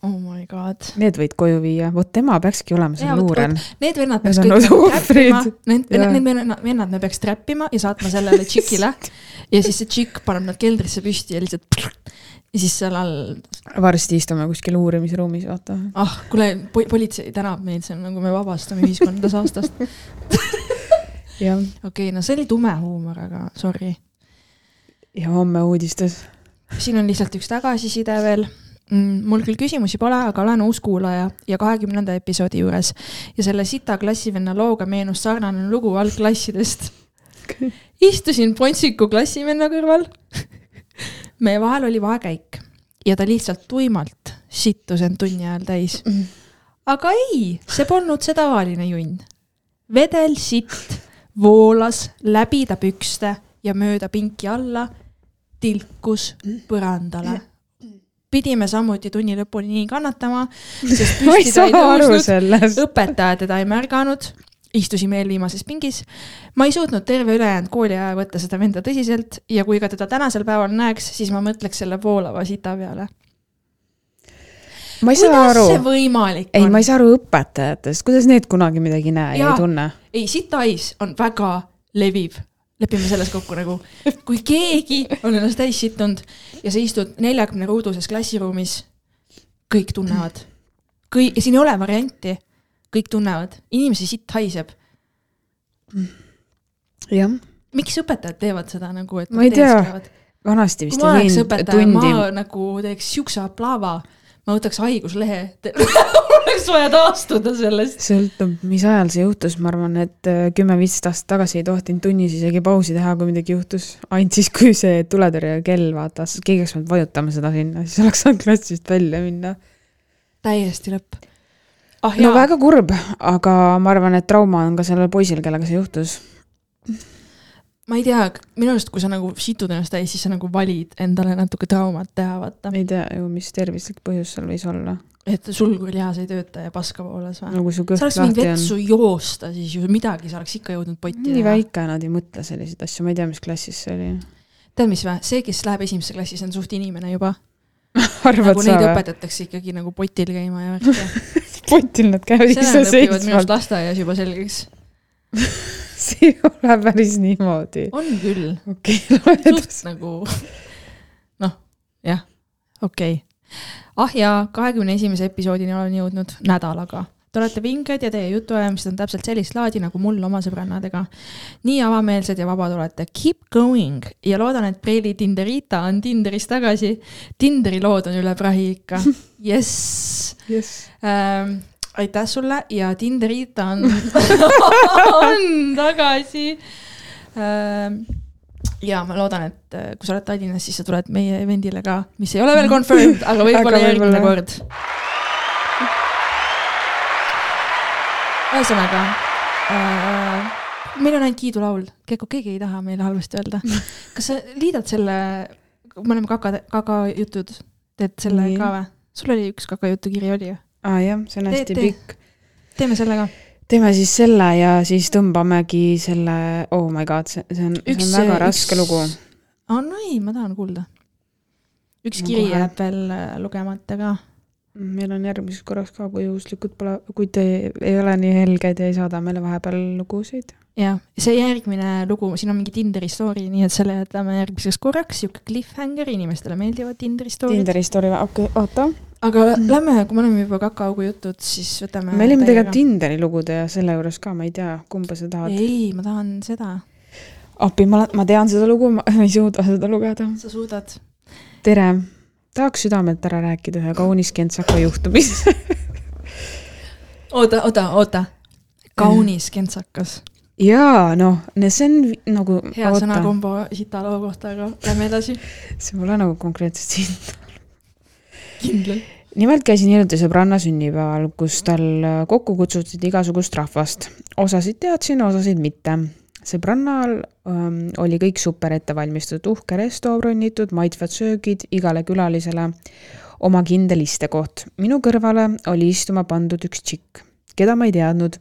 Oh my god. Need võid koju viia, vot tema peakski olema vot- luurel. Need vennad Need peaks on kõik trappima need, need vennad, me peaks trappima ja saatma sellele tšikile ja siis see tšikk paneb nad keldrisse püsti ja lihtsalt ja siis seal all, varsti istume kuskil uurimisruumis, vaata. ah kuule po, politsei tänab meid, see on nagu me vabastame ühiskonda saastast. okei no see oli tume huumor, aga sorry. ja homme uudistes. siin on lihtsalt üks tagasiside veel. Mul küll küsimusi pole, aga olen uus kuulaja ja kahekümnenda episoodi juures ja selle sita klassivenna looga meenus sarnane lugu algklassidest. istusin Pontsiku klassivenna kõrval. meie vahel oli vahekäik ja ta lihtsalt tuimalt sittus end tunni ajal täis. aga ei, see polnud see tavaline junn. vedel sitt voolas läbi ta pükste ja mööda pinki alla tilkus põrandale. Pidime samuti tunni lõpuni nii kannatama, sest ei püsti ta ei tõusnud, õpetaja teda ei märganud, istusime eelviimases pingis. ma ei suutnud terve ülejäänud kooliaja võtta seda venda tõsiselt ja kui ka teda tänasel päeval näeks, siis ma mõtleks selle voolava sita peale. ma ei saa kuidas aru see. võimalik ei, on ma ei? saa aru õpetajatest, kuidas need kunagi midagi ei näe ja Jaa. ei tunne. ei, sitais on väga leviv, lepime selles kokku nagu, kui keegi on ennast täis sittunud ja sa istud neljakümne ruuduses klassiruumis, kõik tunnevad. kõik, ja siin ei ole varianti, kõik tunnevad, inimese sitt haiseb. jah, miks õpetajad teevad seda nagu, et Ma ei tea. vanasti vist ei õpetaja, tundi ma nagu teeks siukse aplaava, ma võtaks haiguslehe, oleks vaja taastuda sellest. sõltub, mis ajal see juhtus, ma arvan, et äh, kümme-viisteist aastat tagasi ei tohtinud tunnis isegi pausi teha, kui midagi juhtus. ainult siis, kui see tuletõrjekell vaatas, keegi oleks pidanud vajutama seda sinna, siis oleks saanud klassist välja minna. täiesti lõpp. ah no väga kurb, aga ma arvan, et trauma on ka sellel poisil, kellega see juhtus. Ma ei tea, minu arust, kui sa nagu situd ennast täis, siis sa nagu valid endale natuke traumat teha, vaata. ei tea ju, mis tervislik põhjus seal võis olla. et sulgurlihas ei tööta ja paska voolas või? no su sa oleks võinud lahti on. vetsu joosta, siis ju midagi sa oleks ikka jõudnud potti nii. väike, nad ei mõtle selliseid asju, ma ei tea, mis klassis see oli. tead, mis või, see, kes läheb esimesse klassi, see on suht inimene juba. arvad nagu sa neid või? õpetatakse ikkagi nagu potil käima ja värki. potil nad käivad arust iseseisvalt. lasteaias juba selgeks. see ei ole päris niimoodi. on küll, okei, loe suht edasi. nagu noh, jah, okei okay.. ah jaa, kahekümne esimese episoodini olen jõudnud nädalaga. Te olete vinged ja teie jutuajamised on täpselt sellist laadi nagu mul oma sõbrannadega. nii avameelsed ja vabad olete, keep going ja loodan, et Preili Tinderita on Tinderis tagasi. Tinderi lood on üle prahi ikka, jess jess. ähm,. Aitäh sulle ja Tinderita on on tagasi ähm,. ja ma loodan, et äh, kui sa oled Tallinnas, siis sa tuled meie event'ile ka, mis ei ole veel confirmed, aga võib-olla järgmine võib-olla. kord. ühesõnaga äh, meil on ainult kiidulaul, Keiko, keegi ei taha meile halvasti öelda. kas sa liidad selle, me oleme kaka, kakajutud, teed selle Nii. ka või? sul oli üks kakajutu kiri oli ju? Aa ah, jah, see on hästi tee. pikk. teeme selle ka. teeme siis selle ja siis tõmbamegi selle, oh my god, see, see on, see on väga üks- raske lugu. aa, no ei, ma tahan kuulda. üks kiri jääb veel äh, lugemata ka. meil on järgmiseks korraks ka, kui juhuslikult pole, kui te ei ole nii helged ja ei saada meile vahepeal lugusid. jah, see järgmine lugu, siin on mingi Tinderi story, nii et selle jätame järgmiseks korraks, sihuke cliffhanger, inimestele meeldivad Tinderi story'd. Tinderi story, okei okay,, oota. Aga lähme, kui me oleme juba kakaaugu jutud, siis võtame. me olime tegelikult Tinderi lugude ja selle juures ka, ma ei tea, kumba sa tahad. ei, ma tahan seda. appi, ma, ma tean seda lugu, ma ei suuda seda lugeda. sa suudad. tere, tahaks südamelt ära rääkida ühe kaunis kentsaka juhtumist oota, oota, oota. kaunis kentsakas. jaa, noh, see on nagu. hea sõnakombo sita loo kohta, aga lähme edasi. see pole nagu konkreetselt siin. Kindlalt. nimelt käisin hiljuti sõbranna sünnipäeval, kus tal kokku kutsutud igasugust rahvast. osasid teadsin, osasid mitte. sõbrannal ähm, oli kõik super ette valmistatud, uhke resto, bronnitud, maitsvad söögid igale külalisele, oma kindel istekoht. minu kõrvale oli istuma pandud üks tšikk, keda ma ei teadnud.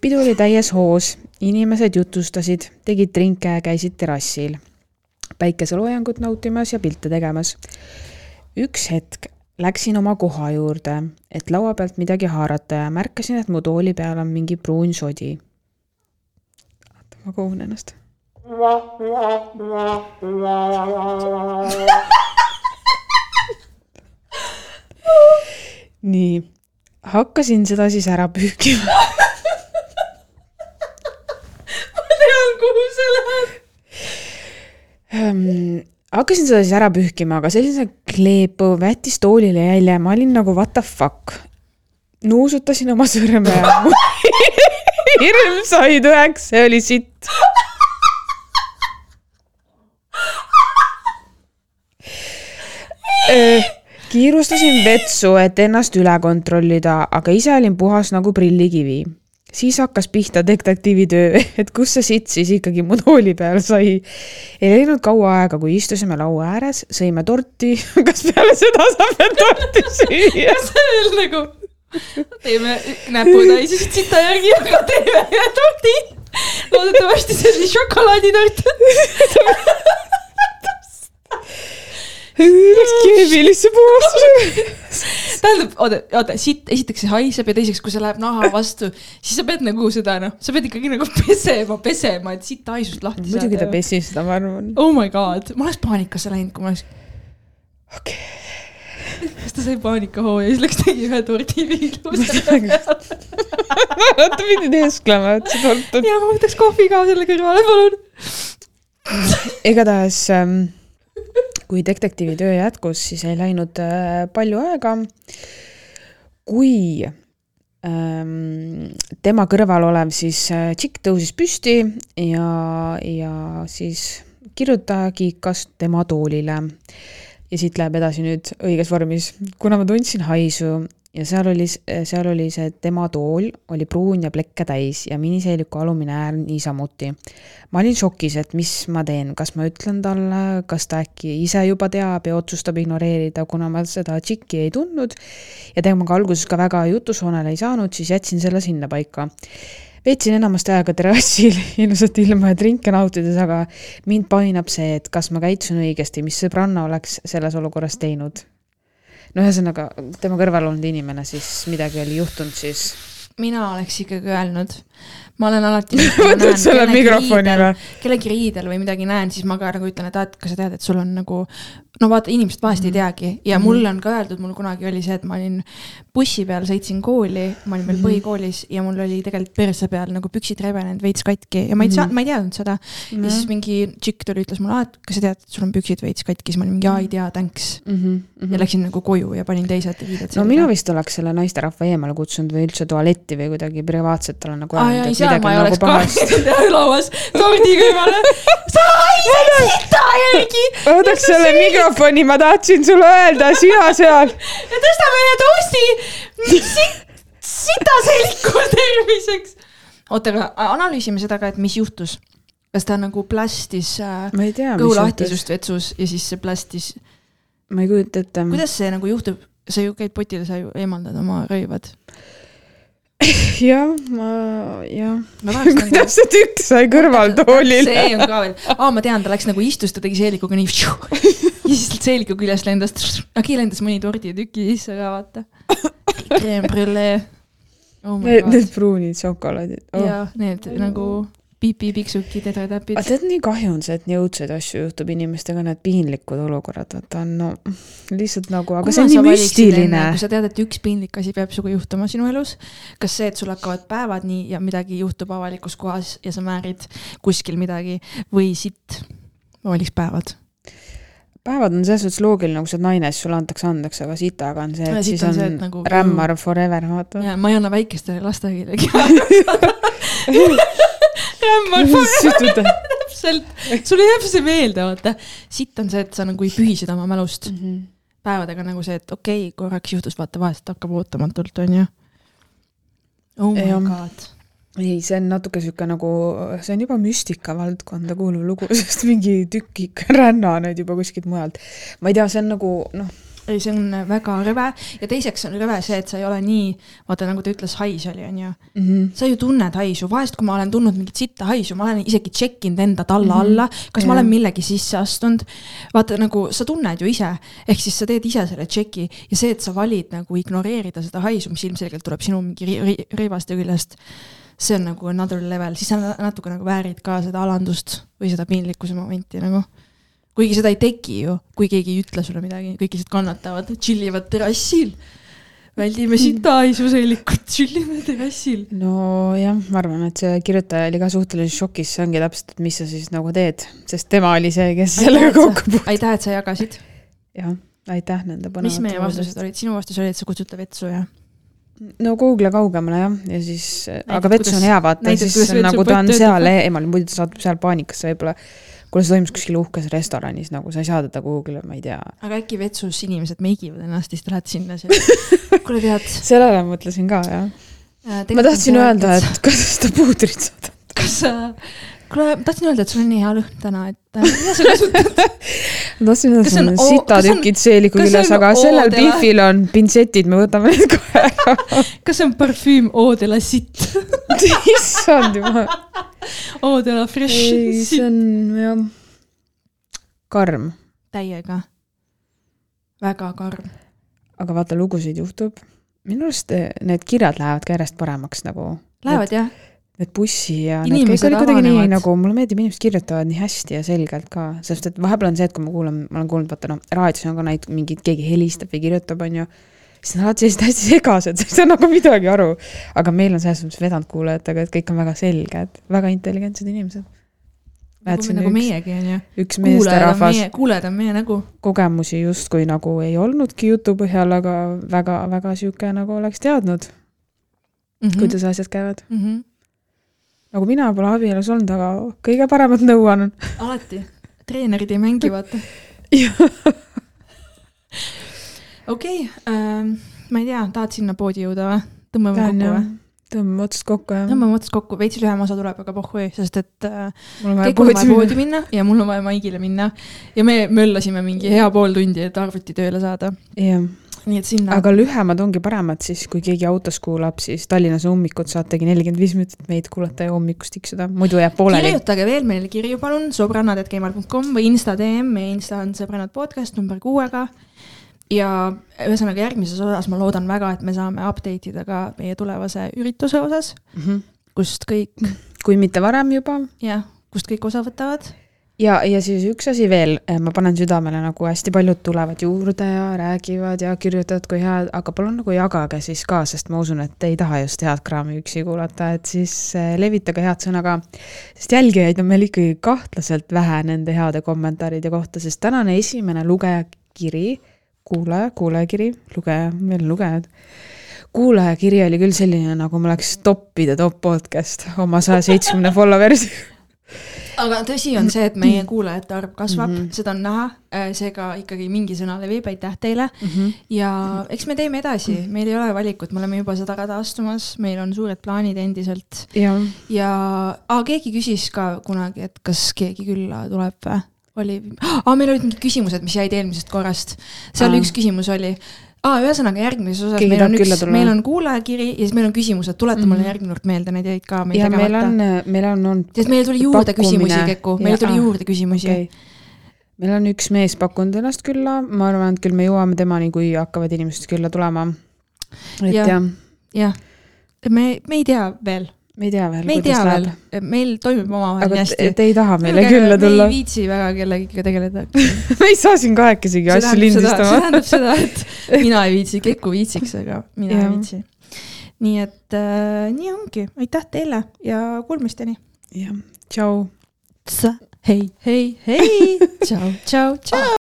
pidu oli täies hoos, inimesed jutustasid, tegid trinke käisid terrassil päikeseloojangut nautimas ja pilte tegemas. üks hetk läksin oma koha juurde, et laua pealt midagi haarata ja märkasin, et mu tooli peal on mingi pruun sodi. oota, ma kogun ennast. nii, hakkasin seda siis ära pühkima. ma tean, kuhu see läheb. Hakkasin seda siis ära pühkima, aga sellise kleepuv jättis toolile jälje, ma olin nagu what the fuck. nuusutasin oma sõrme ja hirm sai tõeks, see oli sitt. kiirustasin vetsu, et ennast üle kontrollida, aga ise olin puhas nagu prillikivi siis hakkas pihta detektiivi töö, et kus see sitt siis ikkagi mu tooli peal sai. ei läinud kaua aega, kui istusime laua ääres, sõime torti. kas peale seda saab veel torti süüa? see veel nagu, teeme näputäis sita järgi, aga teeme ühe tordi. loodetavasti see oli šokolaaditort. Keemilisse puhastusega. tähendab, oota, oota, siit esiteks see haiseb ja teiseks, kui see läheb naha vastu, siis sa pead nagu seda noh, sa pead ikkagi nagu pesema, pesema, et siit haisust lahti muidugi ta. pesis seda, ma arvan. Oh my god, ma oleks paanikasse läinud, kui ma oleks, okei, kas ta sai paanikahoo ja siis läks tegi ühe tordi viiluse. ta pidi teesklema, et see tort on. ja ma võtaks kohvi ka selle kõrvale, palun. igatahes ähm, kui detektiivi töö jätkus, siis ei läinud äh, palju aega, kui ähm, tema kõrval olev siis äh, tšikk tõusis püsti ja, ja siis kirjutaja kiikas tema toolile. ja siit läheb edasi nüüd õiges vormis, kuna ma tundsin haisu ja seal oli, seal oli see tema tool oli pruun ja plekke täis ja miniseeliku alumine äär niisamuti ma olin šokis, et mis ma teen, kas ma ütlen talle, kas ta äkki ise juba teab ja otsustab ignoreerida, kuna ma seda tšikki ei tundnud ja temaga alguses ka väga jutusoonele ei saanud, siis jätsin selle sinnapaika. veetsin enamasti aega terrassil ilusat ilma ja trinke nautides, aga mind painab see, et kas ma käitusin õigesti, mis sõbranna oleks selles olukorras teinud. No ühesõnaga, tema kõrval olnud inimene siis midagi oli juhtunud siis. mina oleks ikkagi öelnud, ma olen alati. võtad selle mikrofoni või? kellegi riidel või midagi näen, siis ma ka nagu ütlen, et aa, et kas sa tead, et sul on nagu no vaata, inimesed vahest mm. ei Mhm. teagi ja Mhm. mulle on ka öeldud, mul kunagi oli see, et ma olin bussi peal, sõitsin kooli, ma olin veel Mhm. põhikoolis ja mul oli tegelikult perse peal nagu püksid rebenenud veits katki ja ma ei saa, ma ei teadnud seda. ja siis mingi tšikk tuli, ütles mulle, et kas sa tead, et sul on püksid veits katki, siis ma olin mingi, aa ei tea, thanks. ja läksin nagu koju ja panin teised riided no mina vist oleks selle naisterahva eemale kutsunud või üldse tualetti või kuidagi privaatselt talle nagu aa jaa, ei seal ma ei oleks ka lauas tordi kõrvale. sa ei sita järgi oodaks selle mikrofoni, ma tahtsin sulle öelda, sina seal. ja tõsta meie toasti sit, sita selgu terviseks. oota, aga analüüsime seda ka, et mis juhtus. kas ta nagu plastis äh, kõhu lahtisust vetsus ja siis see plastis, ma ei kujuta ette. kuidas see nagu juhtub, sa ju käid potile, sa ju eemaldad oma rõivad. jah, ma, jah. nagu kuidas see tükk sai kõrvaltoolile? see on ka veel, aa ma tean, ta läks nagu istus, ta tegi seelikuga nii ja siis seeliku küljest lendas, äkki lendas mõni torditüki sisse ka vaata. Creme brulee. oh my Need, need pruunid šokolaadid oh.. ja need nagu pipi-piksukid, edetäpid aga. tead, nii kahju on see, et nii õudseid asju juhtub inimestega, need piinlikud olukorrad, vaata on no lihtsalt nagu, aga see on nii müstiline. kui sa tead, et üks piinlik asi peab sinuga juhtuma sinu elus, kas see, et sul hakkavad päevad nii ja midagi juhtub avalikus kohas ja sa määrid kuskil midagi või sitt, ma valiks päevad. päevad on selles suhtes loogiline, kui sa oled naine, siis sulle antakse andeks, aga sitaga on see, Ja et siit siis on see, et nagu- rämmar forever, vaata. ja ma ei anna väikestele lastehaiglegi rämmar sütuda. täpselt, sulle jääb see meelde, vaata. sitt on see, et sa nagu ei pühi seda oma mälust. päevadega nagu see, et okei okay,, korraks juhtus, vaata vahest hakkab ootamatult, onju. oh my Jah. god. ei, see on natuke sihuke nagu, see on juba müstika valdkonda kuuluv lugu, sest mingi tükk ikka ränna need juba kuskilt mujalt. ma ei tea, see on nagu noh, ei, see on väga rõve ja teiseks on rõve see, et sa ei ole nii, vaata nagu ta ütles, hais oli, onju. sa ju tunned haisu, vahest kui ma olen tundnud mingit sitta haisu, ma olen isegi check inud enda talla Mhm. alla, kas Jah. ma olen millegi sisse astunud. vaata nagu sa tunned ju ise, ehk siis sa teed ise selle check'i ja see, et sa valid nagu ignoreerida seda haisu, mis ilmselgelt tuleb sinu mingi ri- ri- rõivaste küljest. see on nagu another level, siis sa na- natuke nagu väärid ka seda alandust või seda piinlikkuse momenti nagu kuigi seda ei teki ju, kui keegi ei ütle sulle midagi, kõik lihtsalt kannatavad, chill ivad terrassil. väldime sita haisuseelikut, chill ime terrassil. nojah, ma arvan, et see kirjutaja oli ka suhteliselt šokis, see ongi täpselt, et mis sa siis nagu teed, sest tema oli see, kes sellega kokku puutus. aitäh, et sa jagasid. jah, aitäh nende mis põnevate meie vastused olid, sinu vastus oli, et sa kutsud ta vetsu ja? no Google kaugemale jah, ja siis, aga vets on hea vaata, siis nagu ta on seal eemal, muidu ta satub seal paanikasse võib-olla. kuule, see toimus kuskil uhkes restoranis nagu sa ei saa teda Google'i, ma ei tea. aga äkki vetsus inimesed meigivad ennast ja siis te lähete sinna kuule tead. sellele mõtlesin ka jah. ma tahtsin öelda, et kuidas seda puudrit saada. kas sa, kuule, ma tahtsin öelda, et sul on nii hea lõhn täna, et äh, mida sa kasutad? ma tahtsin öelda, et sul on sitatükid seeliku küljes, aga sellel Biffil on pintsetid, me võtame need kohe ära. kas see on parfüüm Eau de la sitt? issand jumal. Eau de la fresh ei, see on jah, karm, täiega. väga karm. aga vaata, lugusid juhtub. minu arust eh, need kirjad lähevad ka järjest paremaks nagu. Lähevad jah? Need bussi ja need kõik oli kuidagi nii nagu, mulle meeldib, inimesed kirjutavad nii hästi ja selgelt ka, sest et vahepeal on see, et kui ma kuulan, ma olen kuulnud, vaata noh, raadios on ka neid mingid, keegi helistab või kirjutab, onju. siis nad on alati sellised hästi segased, sa ei saa nagu midagi aru. aga meil on selles mõttes vedanud kuulajatega, et kõik on väga selged, väga intelligentsed inimesed. nagu, nagu üks, meiegi onju. üks kuulajad on meesterahvas kuulajad on meie nägu. kogemusi justkui nagu ei olnudki jutu põhjal, aga väga-väga sihuke nagu oleks teadnud mm, -hmm. kuidas asjad käivad. mm. -hmm. Nagu mina pole abielus olnud, aga kõige paremat nõu annan. alati. treenerid ei mängi, vaata. okei, ma ei tea, tahad sinna poodi jõuda või? tõmbame kokku või? tõmbame otsast kokku jah. tõmbame otsast kokku, veits lühem osa tuleb, aga pohhui, sest et äh, mul on vaja poodi poodi minna. ja mul on vaja Maigile minna. ja me möllasime mingi hea pool tundi, et arvuti tööle saada. jah, nii et sinna. aga lühemad ongi paremad siis, kui keegi autos kuulab, siis Tallinnas ummikut saategi nelikümmend viis minutit meid kuulata ja hommikust tiksuda, muidu jääb pooleli. kirjutage veel meile kirju, palun, sõbrannad.gmail.com või Insta DM, meie Insta on sõbrannad podcast number kuuega. ja ühesõnaga järgmises osas ma loodan väga, et me saame update ida ka meie tulevase ürituse osas, kust kõik, kui mitte varem juba, jah, kust kõik osa võtavad. Ja, ja siis üks asi veel, ma panen südamele nagu hästi paljud tulevad juurde ja räägivad ja kirjutavad, kui head, aga palun nagu jagage siis ka, sest ma usun, et te ei taha just head kraami üksi kuulata, et siis eh, levitage head sõna ka. sest jälgijaid on meil ikkagi kahtlaselt vähe nende heade kommentaaride kohta, sest tänane esimene lugejakiri, kuulaja, kuulajakiri, lugeja, meil on lugejad kuulajakiri oli küll selline, nagu ma oleks toppide top podcast oma saja seitsmekümne follower'iga aga tõsi on see, et meie kuulajate arv kasvab mm, -hmm. seda on näha, äh, seega ikkagi mingi sõna levib, aitäh teile mm. -hmm. ja eks me teeme edasi, meil ei ole valikut, me oleme juba seda rada astumas, meil on suured plaanid endiselt. ja, ja ah, keegi küsis ka kunagi, et kas keegi külla tuleb või? oli ah,, meil olid mingid küsimused, mis jäid eelmisest korrast. seal Aa. üks küsimus oli aa, ühesõnaga järgmises osas Keegi meil on üks, meil on kuulajakiri ja siis meil on küsimused, tuleta mm -hmm. mulle järgmine kord meelde, need jäid ka meil ja tegemata. meil on, meil on olnud. sest meil tuli juurde pakkumine. küsimusi, Keku, meil tuli juurde küsimusi okay. meil on üks mees pakkunud ennast külla, ma arvan, et küll me jõuame temani, kui hakkavad inimesed külla tulema. et jah. jah, me, me ei tea veel me ei tea veel, kuidas tea läheb. meil toimib omavahel nii hästi. Te ei taha meile külla tulla? me ei viitsi väga kellegiga tegeleda me ei saa siin kahekesigi asju lindistama. see tähendab seda, et mina ei viitsi, Keku viitsiks, aga mina ei viitsi. nii et äh, nii ongi, aitäh teile ja kuulmisteni. jah, tšau. hei, hei, hei, tšau, tšau, tšau.